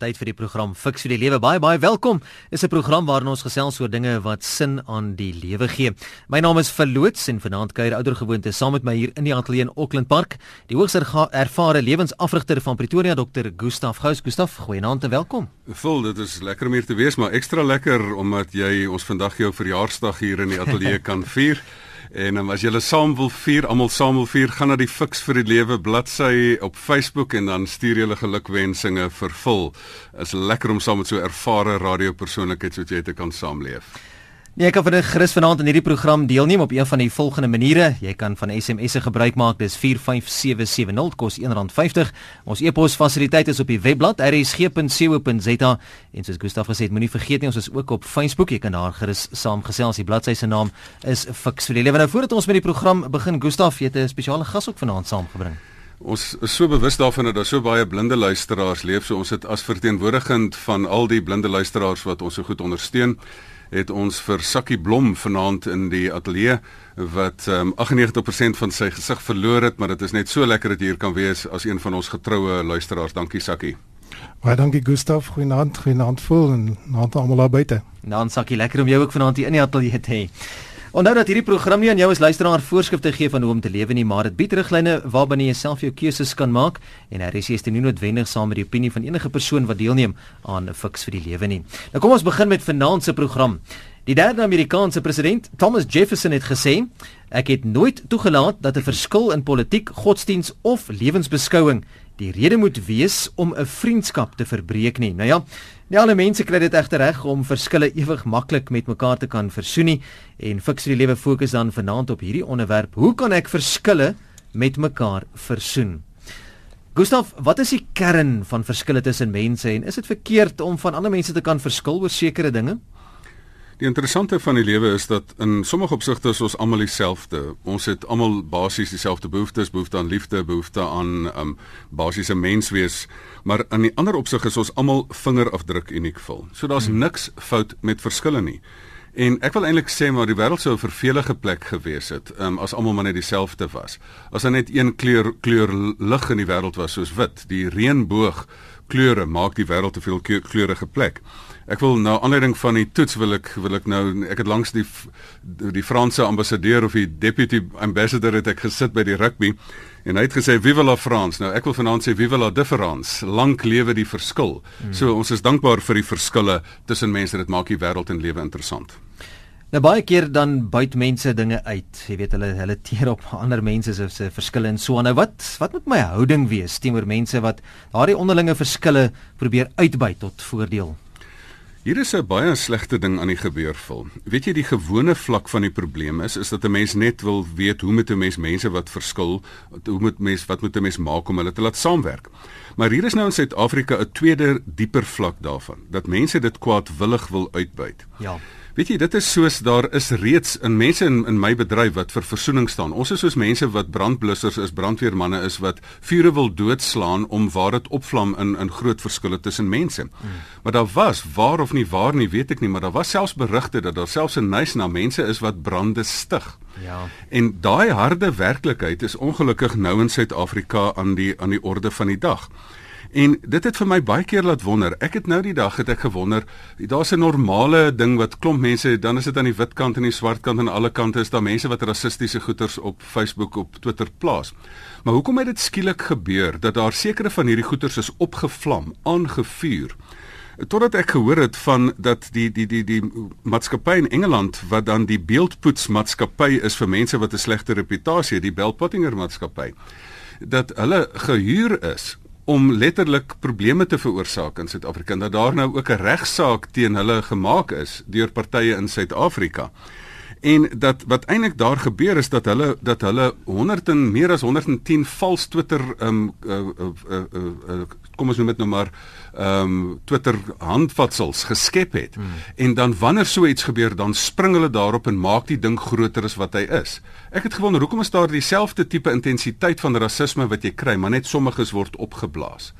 Tyd vir die program Fix vir die Lewe. Baie baie welkom. Is 'n program waarin ons gesels oor dinge wat sin aan die lewe gee. My naam is Verloots en vanaand kuier oudergewoonte saam met my hier in die ateljee in Auckland Park, die hoogs ervare lewensafrigter van Pretoria, Dr. Gustaf Gous. Gustaf, goeienaand en welkom. Vol, dit is lekker om hier te wees, maar ekstra lekker omdat jy ons vandag jou verjaarsdag hier in die ateljee kan vier. En um, as julle saam wil vier, almal saam wil vier, gaan na die Fix vir die Lewe bladsy op Facebook en dan stuur julle gelukwensinge vir vol. Is lekker om saam met so ervare radiopersoonlikheid soos jy te kan saamleef. Nee, jy kan vir 'n gerus vanaand in hierdie program deelneem op een van die volgende maniere. Jy kan van SMS'e gebruik maak. Dis 45770 kos R1.50. Ons e-pos fasiliteit is op die webblad rsg.co.za en soos Gustaf gesê het, moenie vergeet nie ons is ook op Facebook. Jy kan daar gerus saamgesels. Die bladsy se naam is Fix vir die Lewe. Nou voordat ons met die program begin, Gustaf, jy het 'n spesiale gas ook vanaand saamgebring. Ons is so bewus daarvan dat daar so baie blinde luisteraars leef, so ons het as verteenwoordigend van al die blinde luisteraars wat ons so goed ondersteun, het ons vir Sakkie Blom vanaand in die ateljee wat um, 98% van sy gesig verloor het, maar dit is net so lekker dat jy hier kan wees as een van ons getroue luisteraars. Dankie Sakkie. Baie dankie Gustaf, goeienaand, goeienaand voel en naand almal daar buite. Nou Sakkie, lekker om jou ook vanaand hier in die ateljee te hê. Onthou dat hierdie program nie aan jou as luisteraar voorskrifte gee van hoe om te lewe nie, maar dit bied riglyne waarbinne jy self jou keuses kan maak en hier is jy nie noodwendig saam met die opinie van enige persoon wat deelneem aan 'n fiks vir die lewe nie. Nou kom ons begin met vanaand se program. Die derde Amerikaanse president, Thomas Jefferson het gesê: "Ek het nooit toegelaat dat 'n verskil in politiek, godsdiens of lewensbeskouing die rede moet wees om 'n vriendskap te verbreek nie." Nou ja, Nie alle mense kry dit egter reg om verskille ewig maklik met mekaar te kan versoen nie en fiks die lewe fokus dan vanaand op hierdie onderwerp. Hoe kan ek verskille met mekaar versoen? Gustav, wat is die kern van verskille tussen mense en is dit verkeerd om van ander mense te kan verskil oor sekere dinge? Die interessante van die lewe is dat in sommige opsigte is ons almal dieselfde. Ons het almal basies dieselfde behoeftes, behoefte aan liefde, behoefte aan um basiese menswees, maar in die ander opsig is ons almal vingerafdruk uniekvol. So daar's hmm. niks fout met verskille nie. En ek wil eintlik sê maar die wêreld sou 'n vervelige plek gewees het um, as almal maar net dieselfde was. As daar net een kleur kleur lig in die wêreld was soos wit, die reënboog kleure maak die wêreld te veel kleurige plek. Ek wil nou aanleiding van die toets wil ek wil ek nou ek het langs die die Franse ambassadeur of die deputy ambassador het ek gesit by die rugby en hy het gesê vive la France. Nou ek wil vanaand sê vive la différence. Lank lewe die verskil. Hmm. So ons is dankbaar vir die verskille tussen mense. Dit maak die wêreld en lewe interessant. Nou baie keer dan buit mense dinge uit. Jy weet hulle hulle teer op ander mense se se verskille en so. Nou wat wat moet my houding wees teenoor mense wat daardie onderlinge verskille probeer uitbuit tot voordeel? Hier is 'n baie slegte ding aan die gebeur vol. Weet jy die gewone vlak van die probleem is is dat 'n mens net wil weet hoe moet 'n mens mense wat verskil, hoe moet mens wat moet 'n mens maak om hulle te laat saamwerk. Maar hier is nou in Suid-Afrika 'n tweede dieper vlak daarvan dat mense dit kwaadwillig wil uitbuit. Ja. Weet jy, dit is soos daar is reeds in mense in in my bedryf wat vir versoening staan. Ons is soos mense wat brandblussers is, brandweermanne is wat vure wil doodslaan om waar dit opvlam in in groot verskille tussen mense. Hmm. Maar daar was waar of nie waar nie, weet ek nie, maar daar was selfs berigte dat daar selfs 'n nuus na mense is wat brande stig. Ja. En daai harde werklikheid is ongelukkig nou in Suid-Afrika aan die aan die orde van die dag. En dit het vir my baie keer laat wonder. Ek het nou die dag het ek gewonder, daar's 'n normale ding wat klomp mense, dan is dit aan die wit kant en die swart kant en aan alle kante is daar mense wat rassistiese goeters op Facebook op Twitter plaas. Maar hoekom het dit skielik gebeur dat daar sekere van hierdie goeters is opgevlam, aangevuur? Totdat ek gehoor het van dat die die die die maatskappy in Engeland wat dan die beeldpoets maatskappy is vir mense wat 'n slegte reputasie het, die Bell Pottinger maatskappy, dat hulle gehuur is om letterlik probleme te veroorsaak in Suid-Afrika en dat daar nou ook 'n regsaak teen hulle gemaak is deur partye in Suid-Afrika. En dat wat eintlik daar gebeur is dat hulle dat hulle 100 en meer as 110 vals Twitter um uh, uh, uh, uh, uh, kom ons noem dit nou maar um, Twitter handvatsels geskep het. Hmm. En dan wanneer so iets gebeur, dan spring hulle daarop en maak die ding groter as wat hy is. Ek het gewonder hoekom is daar dieselfde tipe intensiteit van rasisme wat jy kry, maar net sommiges word opgeblaas.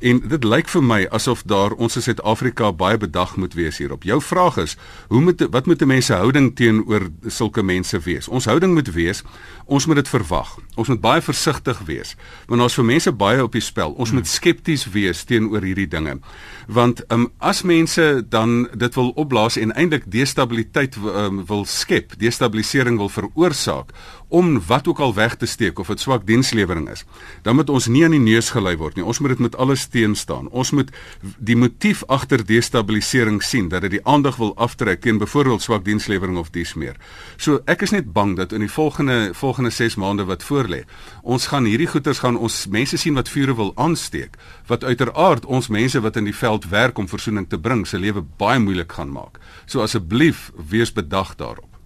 En dit lyk vir my asof daar ons in Suid-Afrika baie bedag moet wees hierop. Jou vraag is, hoe moet wat moet mense houding teenoor sulke mense wees? Ons houding moet wees, ons moet dit verwag. Ons moet baie versigtig wees want ons vir mense baie op die spel. Ons hmm. moet skepties wees teenoor hierdie dinge. Want um, as mense dan dit wil opblaas en eintlik destabiliteit um, wil skep, destabilisering wil veroorsaak om wat ook al weg te steek of dit swak dienslewering is, dan moet ons nie aan die neus gelei word nie. Ons moet dit met alles teen staan. Ons moet die motief agter destabilisering sien dat dit die aandag wil aftrek teen byvoorbeeld swak dienslewering of dies meer. So ek is net bang dat in die volgende volgende 6 maande wat voorlê, ons gaan hierdie goeters gaan ons mense sien wat vure wil aansteek, wat uiteraard ons mense wat in die veld werk om versoening te bring, se lewe baie moeilik gaan maak. So asseblief wees bedag daarop.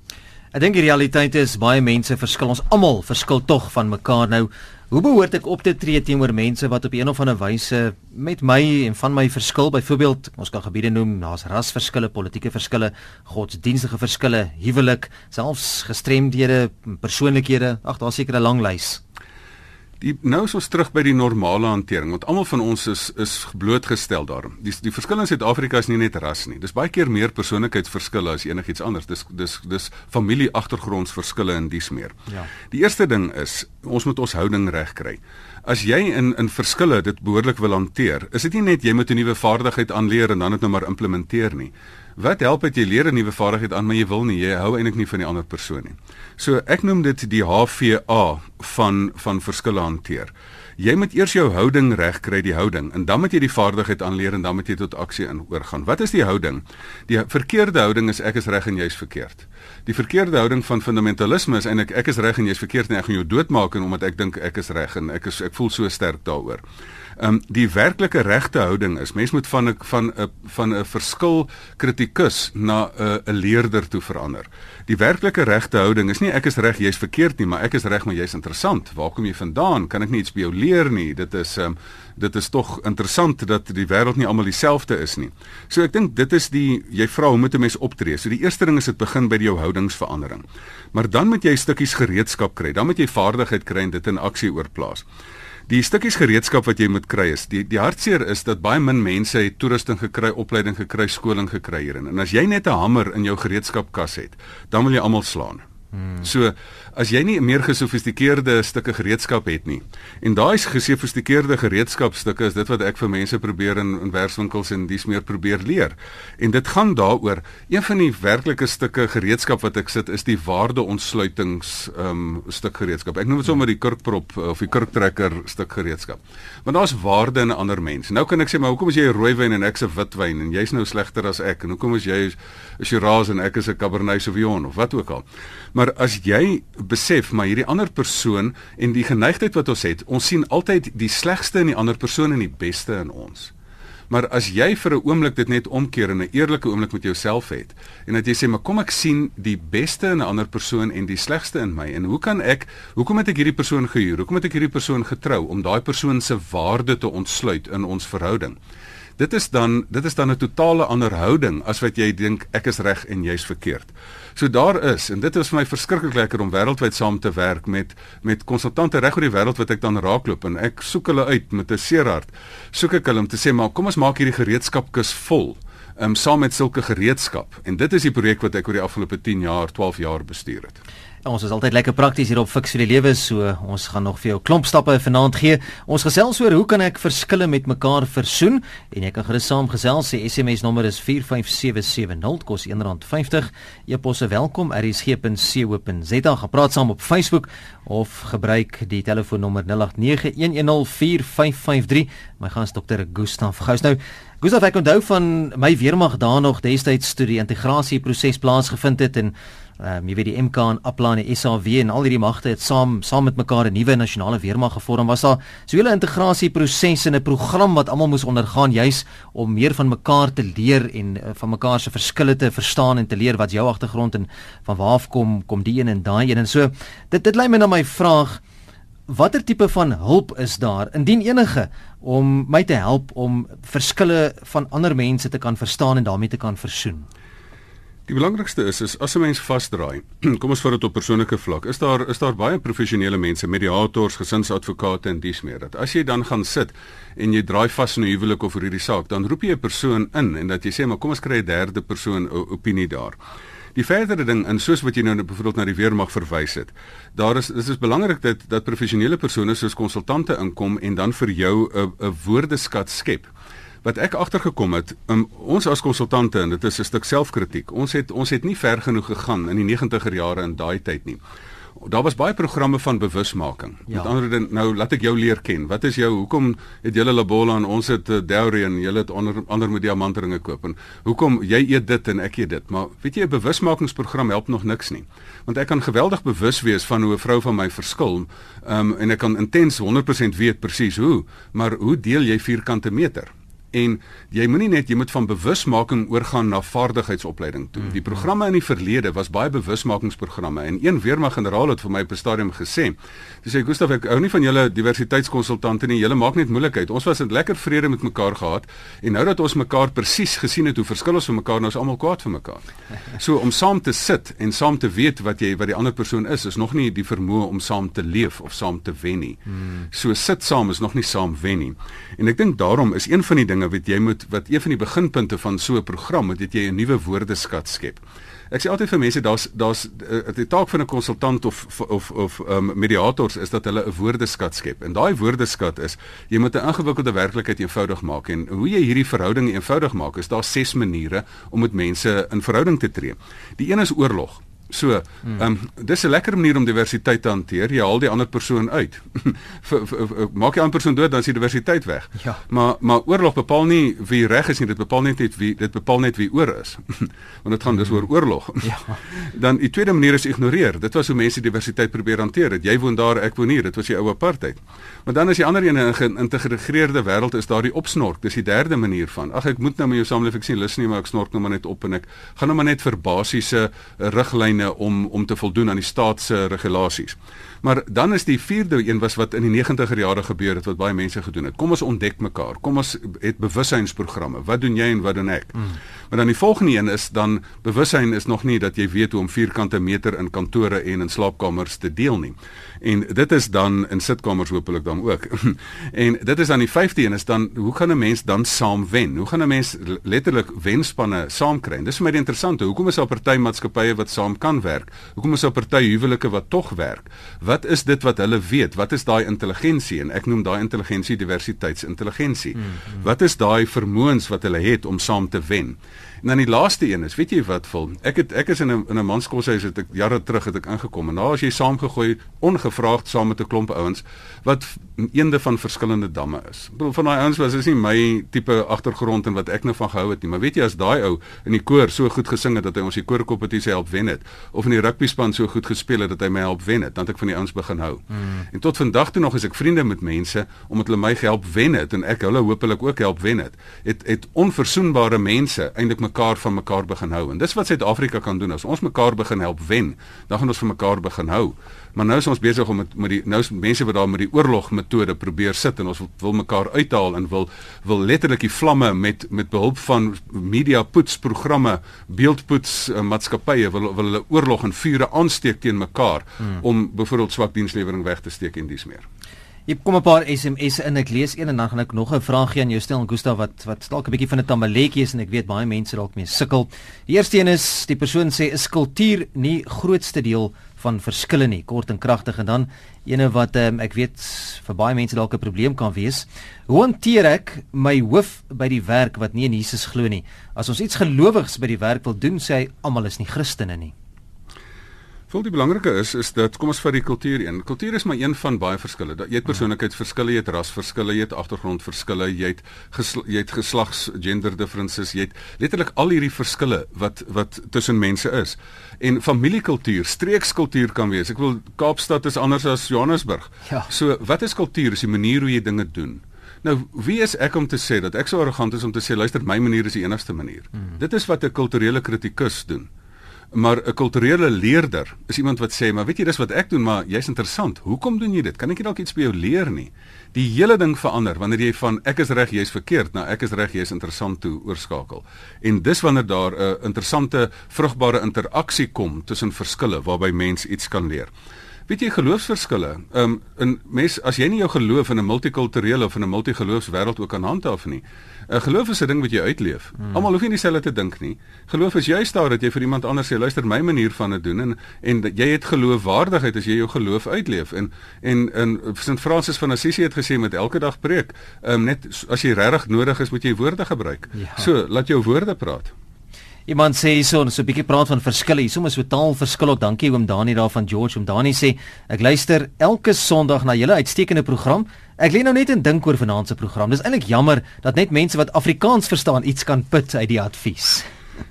Ek dink die realiteit is baie mense verskil. Ons almal verskil tog van mekaar nou. Hoe behoort ek op te tree teenoor mense wat op 'n of ander wyse met my en van my verskil? Byvoorbeeld, ons kan gebiede noem, daar's rasverskille, politieke verskille, godsdienstige verskille, huwelik, selfs gestremdhede, persoonlikhede. Ag, daar's seker 'n lang lys. Die nou is ons terug by die normale hantering want almal van ons is is blootgestel daarin. Die die verskil in Suid-Afrika is nie net ras nie. Dis baie keer meer persoonlikheidsverskille as enigiets anders. Dis dis dis familie agtergrondsverskille en dies meer. Ja. Die eerste ding is ons moet ons houding reg kry. As jy in in verskille dit behoorlik wil hanteer, is dit nie net jy moet 'n nuwe vaardigheid aanleer en dan dit nou maar implementeer nie. Wat help dit jy leer 'n nuwe vaardigheid aan maar jy wil nie, jy hou eintlik nie van die ander persoon nie. So ek noem dit die HVA van van verskille hanteer. Jy moet eers jou houding reg kry, die houding, en dan moet jy die vaardigheid aanleer en dan moet jy tot aksie in oorgaan. Wat is die houding? Die verkeerde houding is ek is reg en jy's verkeerd. Die verkeerde houding van fundamentalisme is eintlik ek is reg en jy's verkeerd en ek gaan jou doodmaak en omdat ek dink ek is reg en ek is ek voel so sterk daaroor. Ehm um, die werklike regte houding is mens moet van 'n van 'n van 'n verskil kritikus na 'n 'n leerder toe verander. Die werklike regte houding is nie ek is reg, jy's verkeerd nie, maar ek is reg, maar jy's interessant. Waar kom jy vandaan? Kan ek nie iets by jou leer nie? Dit is ehm um, dit is tog interessant dat die wêreld nie almal dieselfde is nie. So ek dink dit is die jy vra hoe moet 'n mens optree? So die eerste ding is dit begin by jou houdingsverandering. Maar dan moet jy stukkies gereedskap kry. Dan moet jy vaardigheid kry en dit in aksie oorplaas. Die stukkies gereedskap wat jy moet kry is die die hartseer is dat baie min mense het toerusting gekry, opleiding gekry, skoling gekry hierin. En as jy net 'n hamer in jou gereedskapkas het, dan wil jy almal slaan. Hmm. So as jy nie meer gesofistikeerde stukke gereedskap het nie en daai gesofistikeerde gereedskapstukke is dit wat ek vir mense probeer in in werkswinkels en dis meer probeer leer. En dit gaan daaroor een van die werklike stukke gereedskap wat ek sit is die waardeontsluitings um stuk gereedskap. Ek noem dit sommer die kurkprop of die kurktrekker stuk gereedskap. Want daar's waarde in 'n ander mens. Nou kan ek sê maar hoekom is jy 'n rooiwyn en ek se witwyn en jy's nou slegter as ek en hoekom is jy 'n Shiraz en ek is 'n Cabernet Sauvignon of wat ook al. Maar as jy besef maar hierdie ander persoon en die geneigtheid wat ons het, ons sien altyd die slegste in die ander persoon en die beste in ons. Maar as jy vir 'n oomblik dit net omkeer en 'n eerlike oomblik met jouself het en dat jy sê maar kom ek sien die beste in 'n ander persoon en die slegste in my en hoe kan ek hoekom het ek hierdie persoon gehuur? Hoekom het ek hierdie persoon getrou om daai persoon se waarde te ontsluit in ons verhouding? Dit is dan dit is dan 'n totale ander houding as wat jy dink ek is reg en jy's verkeerd. So daar is en dit is vir my verskriklik lekker om wêreldwyd saam te werk met met konsultante reg oor die wêreld wat ek dan raakloop en ek soek hulle uit met 'n seerhart. Soek ek hulle om te sê maar kom ons maak hierdie gereedskapkis vol. Ehm um, saam met sulke gereedskap en dit is die projek wat ek oor die afgelope 10 jaar, 12 jaar bestuur het. Ons is altyd lekker prakties hier op Fix vir die Lewe, so ons gaan nog vir jou klomp stappe vanaand gee. Ons gesels oor hoe kan ek verskille met mekaar versoen en jy kan gerus saam gesels. Die SMS nommer is 45770 kos R1.50. E-posse welkom @rsg.co.za. Gaan praat saam op Facebook of gebruik die telefoonnommer 0891104553. My gas dokter Gustaf Gous nou. Gustaf ek onthou van my weermag daar nog destyds toe die integrasieproses plaasgevind het en ehm um, jy weet die MK en APLA en die SAW en al hierdie magte het saam saam met mekaar 'n nuwe nasionale weermag gevorm. Was daar so 'n hele integrasieproses en 'n program wat almal moes ondergaan juis om meer van mekaar te leer en uh, van mekaar se verskille te verstaan en te leer wat jou agtergrond en van waar af kom kom die een en daai een en so. Dit dit lei my na my vraag Watter tipe van hulp is daar indien enige om my te help om verskille van ander mense te kan verstaan en daarmee te kan versoen? Die belangrikste is is as 'n mens vasdraai. Kom ons vat dit op persoonlike vlak. Is daar is daar baie professionele mense, mediators, gesinsadvokate en dies meer. Dat as jy dan gaan sit en jy draai vas in 'n huwelik of oor hierdie saak, dan roep jy 'n persoon in en dat jy sê maar kom ons kry 'n derde persoon opinie daar. Die verdere ding en soos wat jy nou byvoorbeeld na die weermag verwys het. Daar is dit is belangrik dat dat professionele persone soos konsultante inkom en dan vir jou 'n 'n woordeskat skep. Wat ek agtergekom het, um, ons as konsultante en dit is 'n stuk selfkritiek. Ons het ons het nie ver genoeg gegaan in die 90er jare in daai tyd nie daar was baie programme van bewusmaking. Ja. Met ander woorde nou laat ek jou leer ken. Wat is jou hoekom het julle Labola en ons het uh, Dowry en julle het ander ander met diamantringe koop en hoekom jy eet dit en ek eet dit. Maar weet jy 'n bewusmakingsprogram help nog niks nie. Want ek kan geweldig bewus wees van hoe 'n vrou van my verskil um, en ek kan intens 100% weet presies hoe, maar hoe deel jy vierkante meter? En jy moenie net jy moet van bewusmaking oorgaan na vaardigheidsopleiding toe. Die programme in die verlede was baie bewusmakingsprogramme en een weermag-generaal het vir my op 'n stadium gesê. Hy sê Gustaf ek hou nie van julle diversiteitskonsultante nie. Julle maak net moeilikheid. Ons was 'n lekker vrede met mekaar gehad en nou dat ons mekaar presies gesien het hoe verskil ons van mekaar nou is almal kwaad vir mekaar. So om saam te sit en saam te weet wat jy wat die ander persoon is is nog nie die vermoë om saam te leef of saam te wen nie. So sit saam is nog nie saam wen nie. En ek dink daarom is een van die dinge dinge wat jy moet wat een van die beginpunte van so 'n program moet dat jy 'n nuwe woordeskat skep. Ek sê altyd vir mense daar's daar's uh, die taak van 'n konsultant of of of um, mediators is dat hulle 'n woordeskat skep. En daai woordeskat is jy moet 'n ingewikkelde werklikheid eenvoudig maak en hoe jy hierdie verhouding eenvoudig maak is daar ses maniere om met mense in verhouding te tree. Die een is oorlog. So, ehm um, dis 'n lekker manier om diversiteit te hanteer. Jy haal die ander persoon uit. Maak jy 'n persoon dood, dan is die diversiteit weg. Ja. Maar maar oorlog bepaal nie wie reg is nie, dit bepaal net wie dit bepaal net wie oor is. Want dit gaan dus oor oorlog. Ja. Dan die tweede manier is ignoreer. Dit was hoe mense diversiteit probeer hanteer het. Jy woon daar, ek woon hier. Dit was die ou apartheid. Maar dan as die ander een in 'n geïntegreerde wêreld is daar die opsnork. Dis die derde manier van. Ag ek moet nou met jou samelewing sien, lus nie, maar ek snork nou maar net op en ek gaan nou maar net vir basiese riglyne riglyne om om te voldoen aan die staat se regulasies. Maar dan is die vierde een was wat in die 90er jare gebeur het wat baie mense gedoen het. Kom ons ontdek mekaar. Kom ons het bewussynsprogramme. Wat doen jy en wat doen ek? Mm. Maar dan die volgende een is dan bewussyn is nog nie dat jy weet hoe om vierkante meter in kantore en in slaapkamers te deel nie. En dit is dan in sitkamers hopelik dan ook. en dit is dan die vyfde een is dan hoe gaan 'n mens dan saam wen? Hoe gaan 'n mens letterlik wenspanne saam kry? Dis vir my interessant. Hoekom is daar party maatskappye wat saam kan werk? Hoekom is daar party huwelike wat tog werk? Wat is dit wat hulle weet? Wat is daai intelligensie en ek noem daai intelligensie diversiteitsintelligensie. Mm -hmm. Wat is daai vermoëns wat hulle het om saam te wen? En dan die laaste een is, weet jy wat vol? Ek het ek is in 'n in 'n manskoshuis het ek jare terug het ek ingekom en daar as jy saamgegooi ongevraagd saam met 'n klomp ouens wat eende van verskillende damme is. Ek bedoel van daai ouens was is nie my tipe agtergrond en wat ek nou van gehou het nie, maar weet jy as daai ou in die koor so goed gesing het dat hy ons die koorkompetisie help wen het of in die rugby span so goed gespeel het dat hy my help wen het, dan het ek van die ouens begin hou. Mm. En tot vandag toe nog is ek vriende met mense omdat hulle my gehelp wen het en ek hulle hopelik ook help wen het. Het het onverzoenbare mense eintlik mekaar van mekaar begin hou. En dis wat Suid-Afrika kan doen as ons mekaar begin help wen, dan gaan ons van mekaar begin hou. Maar nou is ons besig om met, met die nou is mense wat daar met die oorlog metode probeer sit en ons wil, wil mekaar uithaal en wil wil letterlik die vlamme met met behulp van media poets programme, beeldpoets uh, maatskappye wil wil hulle oorlog en vure aansteek teen mekaar hmm. om byvoorbeeld swak dienslewering weg te steek en dis meer. Ek kom 'n paar SMS'e in ek lees een en dan gaan ek nog 'n vraagie aan jou stel Gustav wat wat dalk 'n bietjie van 'n tamaletjie is en ek weet baie mense dalk mee sukkel. Die eerste een is die persoon sê is kultuur nie grootste deel van verskille nie, kort en kragtig en dan ene wat um, ek weet vir baie mense dalk 'n probleem kan wees. Hoe hanteer ek my hoof by die werk wat nie in Jesus glo nie? As ons iets gelowigs by die werk wil doen, sê hy almal is nie Christene nie. Vol die belangrike is is dat kom ons vat die kultuur een. Kultuur is maar een van baie verskille. Jy het persoonlikheidsverskille, jy het rasverskille, jy het agtergrondverskille, jy het gesl jy het geslags gender differences, jy het letterlik al hierdie verskille wat wat tussen mense is. En familiekultuur, streekskultuur kan wees. Ek wil Kaapstad is anders as Johannesburg. Ja. So wat is kultuur? Is die manier hoe jy dinge doen. Nou, wie is ek om te sê dat ek so arrogant is om te sê luister, my manier is die enigste manier. Hmm. Dit is wat 'n kulturele kritikus doen Maar 'n kulturele leerder is iemand wat sê, "Maar weet jy dis wat ek doen, maar jy's interessant. Hoekom doen jy dit? Kan ek nie dalk iets by jou leer nie?" Die hele ding verander wanneer jy van ek is reg, jy's verkeerd, na ek is reg, jy's interessant toe oorskakel. En dis wanneer daar 'n interessante, vrugbare interaksie kom tussen verskille waarby mens iets kan leer. Weet jy geloofsverskille? Ehm um, in mens as jy nie jou geloof in 'n multikulturele of in 'n multigeloofswêreld ook kan handhaaf nie, 'n geloof is 'n ding wat jy uitleef. Hmm. Almal hoef nie dieselfde te dink nie. Geloof is juist daar dat jy vir iemand anders sê, luister my manier van dit doen en en dat jy het geloofwaardigheid as jy jou geloof uitleef. En en in Sint Francis van Assisi het gesê met elke dag preek, um, net as jy regtig nodig is, moet jy woorde gebruik. Ja. So, laat jou woorde praat. Iemand sê hierso, so 'n bietjie praat van verskille. Hierso is so taal verskil ook. Dankie oom Dani daar van George. Oom Dani sê ek luister elke Sondag na julle uitstekende program. Ek lê nou net en dink oor vanaand se program. Dis eintlik jammer dat net mense wat Afrikaans verstaan iets kan put uit die advies.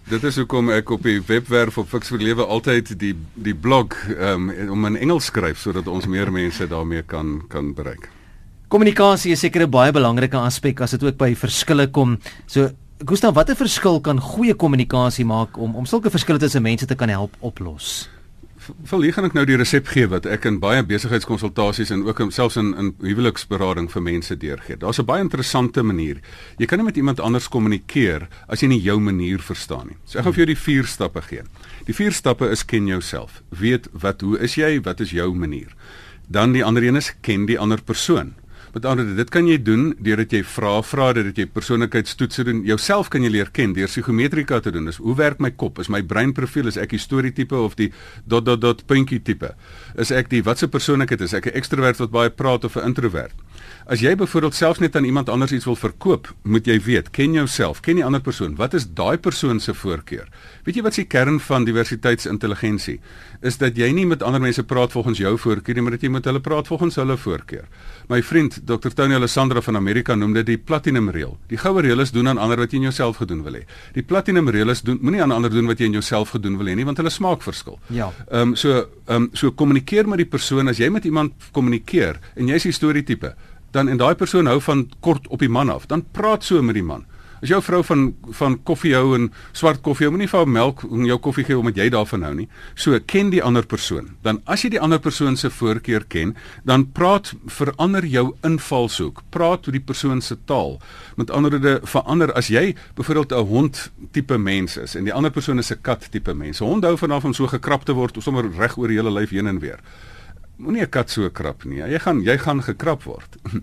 Dit is hoekom ek op die webwerf op Fix vir Lewe altyd die die blog um, om in Engels skryf sodat ons meer mense daarmee kan kan bereik. Kommunikasie is seker 'n baie belangrike aspek as dit ook by verskille kom. So Gustav, watter verskil kan goeie kommunikasie maak om om sulke verskille tussen mense te kan help oplos? Vir hier gaan ek nou die resep gee wat ek in baie besigheidskonsultasies en ook selfs in in huweliksberading vir mense deurgee. Daar's 'n baie interessante manier. Jy kan nie met iemand anders kommunikeer as jy nie jou manier verstaan nie. So ek gaan vir jou die vier stappe gee. Die vier stappe is ken jouself. Weet wat hoe is jy? Wat is jou manier? Dan die ander een is ken die ander persoon. Met ander woorde, dit kan jy doen deurdat jy vra vra dat jy persoonlikheidstoetse doen. Jouself kan jy leer ken deur psigometrika te doen. Dis hoe werk my kop? Is my breinprofiel is ek die storie tipe of die dot dot dot puntjie tipe? Is ek die watse persoonlikheid is ek 'n ekstrovert wat baie praat of 'n introvert? As jy byvoorbeeld selfs net aan iemand anders iets wil verkoop, moet jy weet, ken jouself, ken die ander persoon. Wat is daai persoon se voorkeur? Weet jy wat se kern van diversiteitsintelligensie is dat jy nie met ander mense praat volgens jou voorkeur nie, maar dat jy met hulle praat volgens hulle voorkeur. My vriend Dr. Tony Alessandra van Amerika noem dit die platinum reël. Die goue reël is doen aan ander wat jy in jouself gedoen wil hê. Die platinum reël is doen moenie aan ander doen wat jy in jouself gedoen wil hê nie, want hulle smaak verskil. Ja. Ehm um, so ehm um, so kommunikeer met die persoon as jy met iemand kommunikeer en jy's die storie tipe dan en daai persoon hou van kort op die man af, dan praat so met die man. As jou vrou van van koffie hou en swart koffie, moenie vir haar melk en jou koffie gee omdat jy daarvan hou nie. So ken die ander persoon. Dan as jy die ander persoon se voorkeur ken, dan praat verander jou invalshoek. Praat met die persoon se taal. Met ander woorde, verander as jy byvoorbeeld 'n hond tipe mens is en die ander persoon is 'n kat tipe mens. Hond hou van af om so gekrap te word, sommer reg oor die hele lyf heen en weer moenie 'n kat so krap nie. Jy gaan jy gaan gekrap word.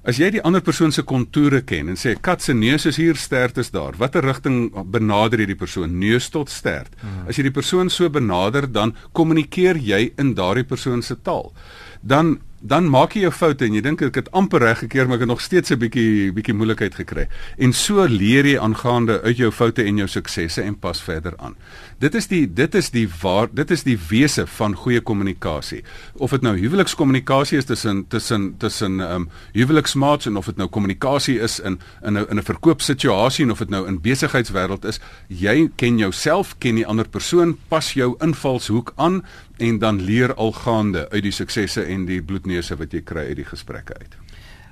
As jy die ander persoon se kontoure ken en sê kat se neus is hier, stert is daar. Watter rigting benader jy die persoon? Neus tot stert. Hmm. As jy die persoon so benader, dan kommunikeer jy in daardie persoon se taal. Dan dan maak jy jou foute en jy dink ek het amper reg gekeer maar ek het nog steeds 'n bietjie bietjie moeilikheid gekry. En so leer jy aangaande uit jou foute en jou suksesse en pas verder aan. Dit is die dit is die waar dit is die wese van goeie kommunikasie. Of dit nou huwelikskommunikasie is tussen tussen tussen ehm um, huweliksmaats en of dit nou kommunikasie is in in 'n in 'n verkoopsituasie en of dit nou in besigheidswêreld is, jy ken jouself, ken die ander persoon, pas jou invalshoek aan en dan leer algaande uit die suksesse en die bloedneuse wat jy kry uit die gesprekke uit.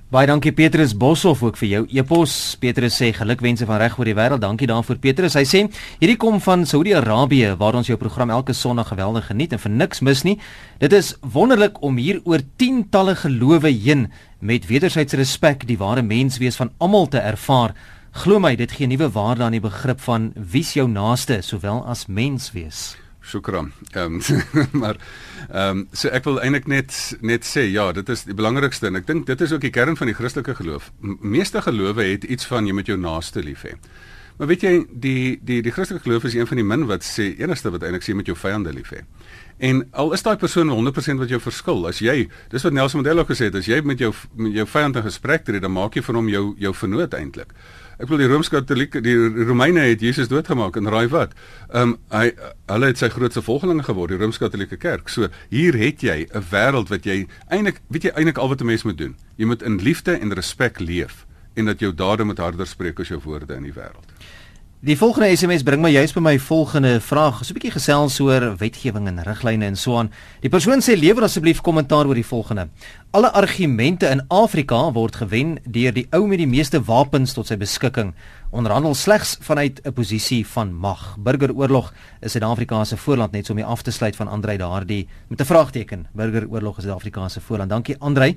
Baie dankie Petrus Boshoff ook vir jou e-pos. Petrus sê gelukwense van reg oor die wêreld. Dankie daarvoor Petrus. Hy sê hierdie kom van Saudi-Arabië waar ons jou program elke Sondag geweldig geniet en vir niks mis nie. Dit is wonderlik om hier oor tientalle gelowe heen met wederwysige respek die ware menswees van almal te ervaar. Glo my, dit gee nuwe waarde aan die begrip van wie's jou naaste sowel as menswees. Shukran. Ehm um, maar ehm um, so ek wil eintlik net net sê ja, dit is die belangrikste en ek dink dit is ook die kern van die Christelike geloof. Meeste gelowe het iets van jy met jou naaste lief hê. Maar weet jy die die die Christelike geloof is een van die min wat sê enigste wat eintlik sê met jou vyande lief hê. En al is daai persoon 100% wat jou verskil, as jy, dis wat Nelson Mandela gesê het, as jy met jou met jou vyand in gesprek tree, dan maak jy van hom jou jou vernoot eintlik. Ek wil die Rooms-Katolieke, die Romeine het Jesus doodgemaak en raai wat? Ehm um, hy hulle het sy grootste volgelinge geword, die Rooms-Katolieke Kerk. So hier het jy 'n wêreld wat jy eintlik weet jy eintlik al wat 'n mens moet doen. Jy moet in liefde en respek leef en dat jou dade moet harder spreek as jou woorde in die wêreld. Die volgende SMS bring my juist by my volgende vraag. So 'n bietjie gesels oor wetgewing en riglyne en so aan. Die persoon sê lewer asseblief kommentaar oor die volgende. Alle argumente in Afrika word gewen deur die ou met die meeste wapens tot sy beskikking. Onderhandel slegs vanuit 'n posisie van mag. Burgeroorlog is Suid-Afrika se voorland net so om af te sluit van Andrei daardie met 'n vraagteken. Burgeroorlog is Suid-Afrika se voorland. Dankie Andrei.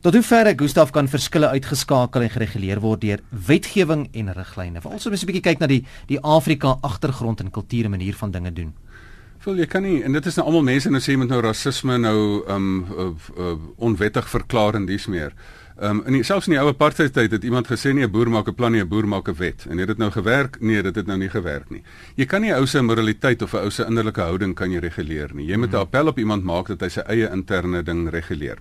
Tot hoe ver Gustaf kan verskille uitgeskakel en gereguleer word deur wetgewing en riglyne. Veral so 'n bietjie kyk na die die Afrika agtergrond en kultuur en manier van dinge doen. Voel jy kan nie en dit is nou almal mense nou sê met nou rasisme nou um uh, uh, onwettig verklaar en dis meer. Um in die, selfs in die ou apartheid tyd het iemand gesê nie 'n boer maak 'n plan nie, 'n boer maak 'n wet. En het dit nou gewerk? Nee, dit het nou nie gewerk nie. Jy kan nie ou se moraliteit of 'n ou se innerlike houding kan jy reguleer nie. Jy moet 'n appel op iemand maak dat hy sy eie interne ding reguleer.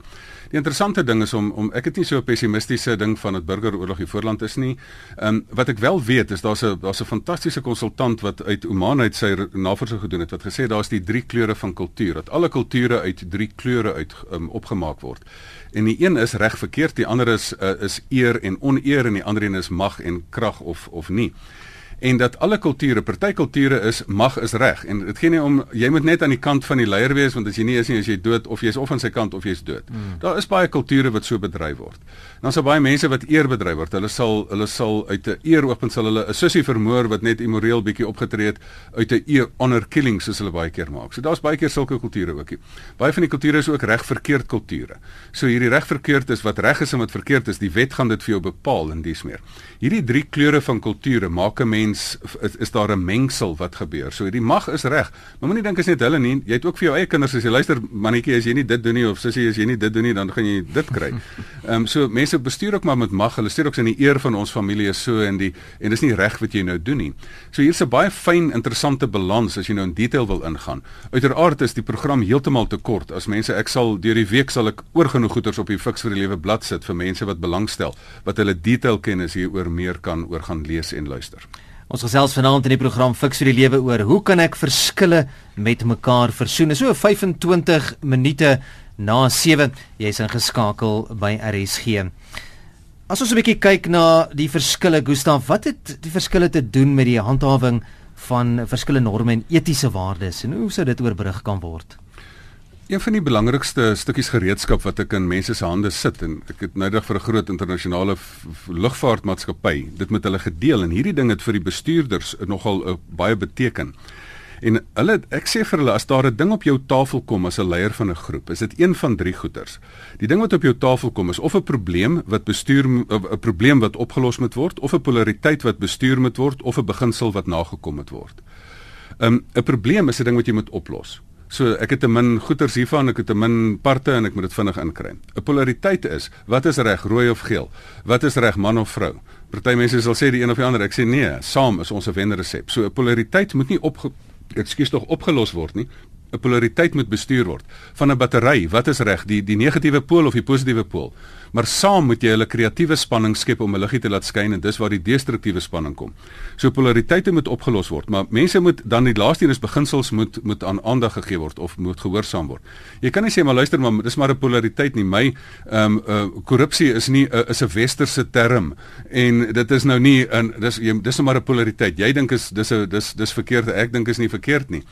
Die interessante ding is om om ek het nie so 'n pessimistiese ding van dat burgeroorlog die voorland is nie. Ehm um, wat ek wel weet is daar's 'n daar's 'n fantastiese konsultant wat uit Oman uit sy navorsing gedoen het wat gesê daar's die drie kleure van kultuur dat alle kulture uit drie kleure uit um, opgemaak word. En die een is reg verkeerd, die ander is uh, is eer en oneer en die ander een is mag en krag of of nie en dat alle kulture, party kulture is mag is reg en dit gee nie om jy moet net aan die kant van die leier wees want as jy nie is nie as jy dood of jy is of aan sy kant of jy is dood. Mm. Daar is baie kulture wat so bedryf word. Dan sal baie mense wat eer bedryf word. Hulle sal hulle sal uit 'n eer open sal hulle 'n sussie vermoor wat net immoreel bietjie opgetree het uit 'n eer honor killing soos hulle baie keer maak. So daar's baie keer sulke kulture ookie. Baie van die kulture is ook reg verkeerd kulture. So hierdie reg verkeerd is wat reg is en wat verkeerd is, die wet gaan dit vir jou bepaal in dies meer. Hierdie drie kleure van kulture maak 'n mens is, is daar 'n mengsel wat gebeur. So die mag is reg. Maar moenie dink is net hulle nie. Jy het ook vir jou eie kinders as jy luister mannetjie as jy nie dit doen nie of sussie as jy nie dit doen nie dan gaan jy dit kry. Ehm um, so mense bestuur ook maar met mag. Hulle stuur ook in die eer van ons familie is so en die en dis nie reg wat jy nou doen nie. So hier's 'n baie fyn interessante balans as jy nou in detail wil ingaan. Uiteraard is die program heeltemal te kort. As mense ek sal deur die week sal ek oorgenoeg goeders op die Fix vir die Lewe blad sit vir mense wat belangstel wat hulle detail kennis hieroor meer kan oor gaan lees en luister. Ons gesels vanaand in die program Fix vir die lewe oor hoe kan ek verskille met mekaar versoen. So 25 minute na 7 jy's ingeskakel by RSG. As ons 'n bietjie kyk na die verskille Gustaf, wat het die verskille te doen met die handhawing van verskillende norme en etiese waardes en hoe sou dit oorbrug kan word? Een van die belangrikste stukkies gereedskap wat ek in mense se hande sit en ek het noudag vir 'n groot internasionale lugvaartmaatskappy dit met hulle gedeel en hierdie ding het vir die bestuurders nogal uh, baie beteken. En hulle ek sê vir hulle as daar 'n ding op jou tafel kom as 'n leier van 'n groep, is dit een van drie goeters. Die ding wat op jou tafel kom is of 'n probleem wat bestuur 'n probleem wat opgelos moet word of 'n polariteit wat bestuur moet word of 'n beginsel wat nagekom moet word. 'n um, 'n probleem is 'n ding wat jy moet oplos. So ek het te min goeders hiervan, ek het te min parte en ek moet dit vinnig inkry. 'n Polariteit is, wat is reg, rooi of geel? Wat is reg, man of vrou? Party mense sal sê die een of die ander. Ek sê nee, saam is ons 'n wenresep. So 'n polariteit moet nie op ekskuus tog opgelos word nie. 'n Polariteit moet bestuur word van 'n battery. Wat is reg, die die negatiewe pool of die positiewe pool? maar saam moet jy hulle kreatiewe spanning skep om 'n liggie te laat skyn en dis waar die destruktiewe spanning kom. So polariteite moet opgelos word, maar mense moet dan die laaste een is beginsels moet moet aan aandag gegee word of moet gehoorsaam word. Jy kan nie sê maar luister maar dis maar 'n polariteit nie. My ehm um, uh, korrupsie is nie 'n uh, is 'n westerse term en dit is nou nie in dis jy, dis nou maar 'n polariteit. Jy dink is dis 'n dis dis verkeerd. Ek dink is nie verkeerd nie.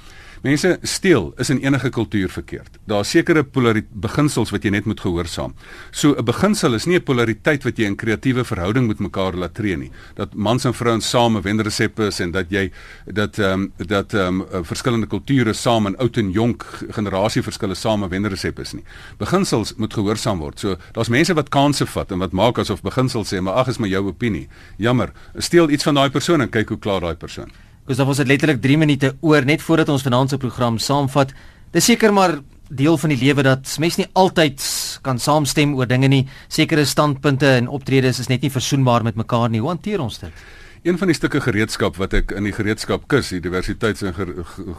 Mense steel is in enige kultuur verkeerd. Daar is sekere beginsels wat jy net moet gehoorsaam. So 'n beginsel is nie 'n polariteit wat jy in kreatiewe verhouding met mekaar laat tree nie. Dat mans en vrouens saam 'n wenresep is en dat jy dat ehm um, dat ehm um, verskillende kulture saam en oud en jonk generasieverskille saam 'n wenresep is nie. Beginsels moet gehoorsaam word. So daar's mense wat kansse vat en wat maak asof beginsels sê maar ag is maar jou opinie. Jammer. Steel iets van daai persoon en kyk hoe klaar daai persoon. Dis dan was dit letterlik 3 minute oor net voordat ons vanaand se program saamvat. Dis seker maar deel van die lewe dat mens nie altyd kan saamstem oor dinge nie. Sekere standpunte en optredes is net nie versoenbaar met mekaar nie. Hoe hanteer ons dit? Een van die stukke gereedskap wat ek in die gereedskap kus, die diversiteits- en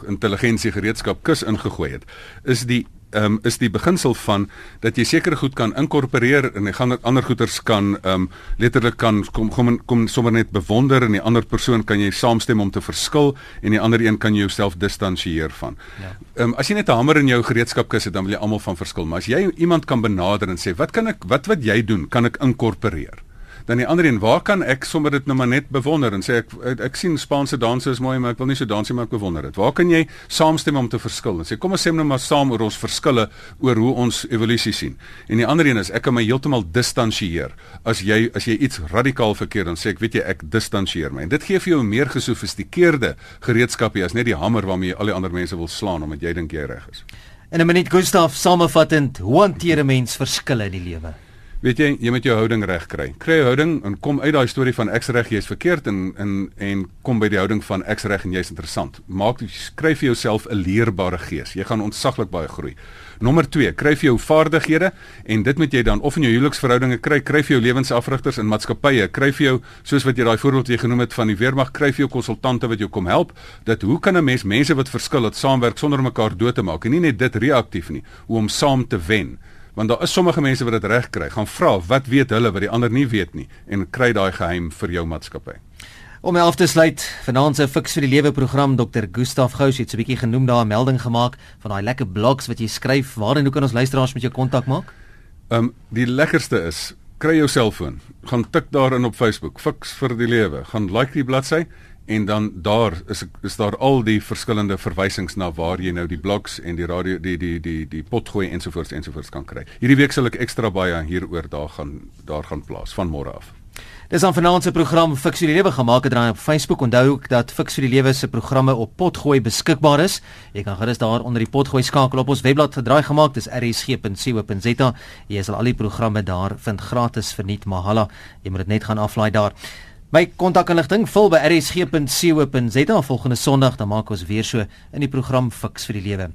intelligensie gereedskap kus ingegooi het, is die um, is die beginsel van dat jy sekere goed kan inkorporeer en jy gaan ander goeders kan um, letterlik kan kom kom kom sommer net bewonder en die ander persoon kan jy saamstem om te verskil en die ander een kan jy jouself distansieer van. Ja. um, as jy net 'n hamer in jou gereedskapkis het dan wil jy almal van verskil, maar as jy iemand kan benader en sê wat kan ek wat wat jy doen kan ek inkorporeer Dan die ander een, waar kan ek sommer dit nou maar net bewonder en sê ek ek, ek sien Spaanse danse is mooi, maar ek wil nie so dans nie, maar ek bewonder dit. Waar kan jy saamstem om te verskil? En sê kom ons sê nou maar saam oor ons verskille oor hoe ons evolusie sien. En die ander een is ek kan my heeltemal distansieer. As jy as jy iets radikaal verkeerd dan sê ek weet jy ek distansieer my. En dit gee vir jou 'n meer gesofistikeerde gereedskapie as net die hamer waarmee jy al die ander mense wil slaan omdat jy dink jy reg is. En 'n minuut Gustaf samevattend, hoe hanteer 'n mens verskille in die lewe? Weet jy, jy moet jou houding reg kry. Kry jou houding en kom uit daai storie van ek's reg, jy's verkeerd en en en kom by die houding van ek's reg en jy's interessant. Maak skryf vir jouself 'n leerbare gees. Jy gaan ontsaglik baie groei. Nommer 2, kry vir jou vaardighede en dit moet jy dan of in jou huweliksverhoudinge kry, kry vir jou lewensafrigters in maatskappye, kry vir jou soos wat jy daai voorbeeld jy genoem het van die weermag, kry vir jou konsultante wat jou kom help. Dat hoe kan 'n mens mense wat verskil, dat saamwerk sonder mekaar dood te maak en nie net dit reaktief nie, hoe om saam te wen want daar is sommige mense wat dit reg kry. Gaan vra wat weet hulle wat die ander nie weet nie en kry daai geheim vir jou maatskappy. Om af te sluit, vanaand se Fix vir die Lewe program Dr. Gustaf Gous het so 'n bietjie genoem daar 'n melding gemaak van daai lekker blogs wat jy skryf. Waar en hoe kan ons luisteraars met jou kontak maak? Ehm um, die lekkerste is kry jou selfoon, gaan tik daarin op Facebook, Fix vir die Lewe, gaan like die bladsy en dan daar is is daar al die verskillende verwysings na waar jy nou die blogs en die radio die die die die potgooi ensovoorts ensovoorts kan kry. Hierdie week sal ek ekstra baie hieroor daar gaan daar gaan plaas van môre af. Dis 'n finansiële program Fix vir die Lewe gemaak het draai op Facebook. Onthou ook dat Fix vir die Lewe se programme op Potgooi beskikbaar is. Jy kan gerus daar onder die Potgooi skakel op ons webblad gedraai gemaak. Dis rsg.co.za. Jy sal al die programme daar vind gratis verniet mahala. Jy moet dit net gaan aflaai daar. My kontakinligting vul by rsg.co.za volgende Sondag dan maak ons weer so in die program Fix vir die lewe.